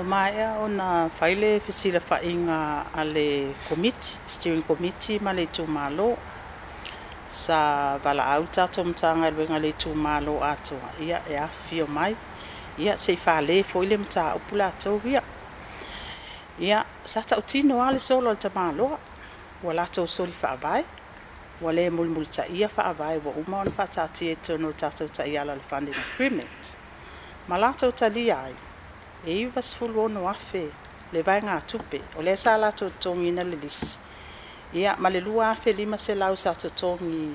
O mai a ona faile fisira fainga ale komiti, steering komiti ma le tū mālo. Sa wala au tato mtanga ruenga le tū mālo atoa. Ia e a fio mai. Ia se fa le foile mta upula atou ia. Ia sa tau tino ale solo al tamalo. Wala tau soli fa abai. Wale mul mul ta ia fa abai wa uma on fa tati e tono tato ta iala le funding agreement. Malato talia ai. e iva sefuluono afe le vaega tupe o lea sa latou totogiina le lisi ia ma le lua afe lima selau sa totogi i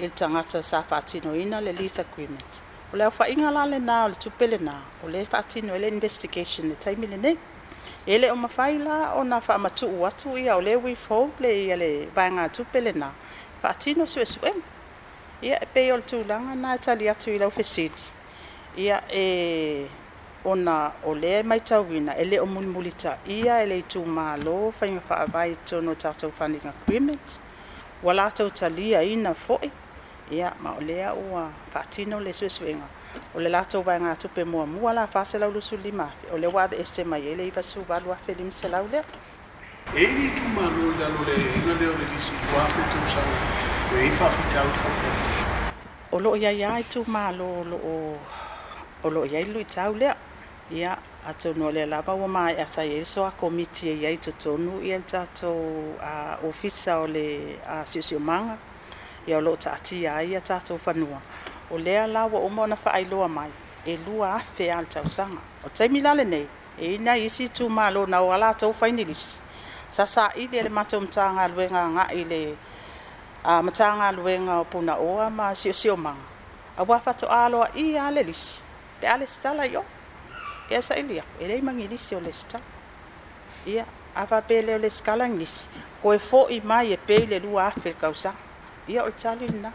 le tagata sa faatinoina le lease agreement o le aufaiga la lenā o le tupe lenā o le faatino i le investigation le taimi lenei e le o mafai la ona faamatuu atu ia o le withhold le ia le vaega tupe lenā faatino suʻesuʻega ia e pei o le tulaga na e tali atu i lau ia e eh, ona o lea mai tauina e lē o mulimuli taʻia e le itumālō faiga faavae tono tatou funding agreement ua latou taliaina foʻi ia ma o lea ua faatino le suʻesuʻega o le latou vaega tupe muamua la faselaulusulima afe o le ua aveese mai ai le ivasuvalu afe lea e i le itumālō i lalo le ega lea o le visi ua afe e i faafitau o loo iaiā i tumālō loo o loo iai lui lea ia atu no le lava wa mai ata ye so a e komiti e ai to tonu ia tato a ofisa o le a sisio manga ia lo ta ati ai ia tato fanua o le ala wa o mona fa ai lo mai e lua a fe al tau sanga o tai milale nei e ina isi tu malo na o ala tau sa sa i le le matum tanga luenga nga i a matanga luenga o puna oa ma sisio manga a wa fa alo ia le pe ale stala yo ia sa ilia e rei mangirisi o lesta ia avapele o le skala ngisi koe fo i mai e peile lua afrika usa ia o itali na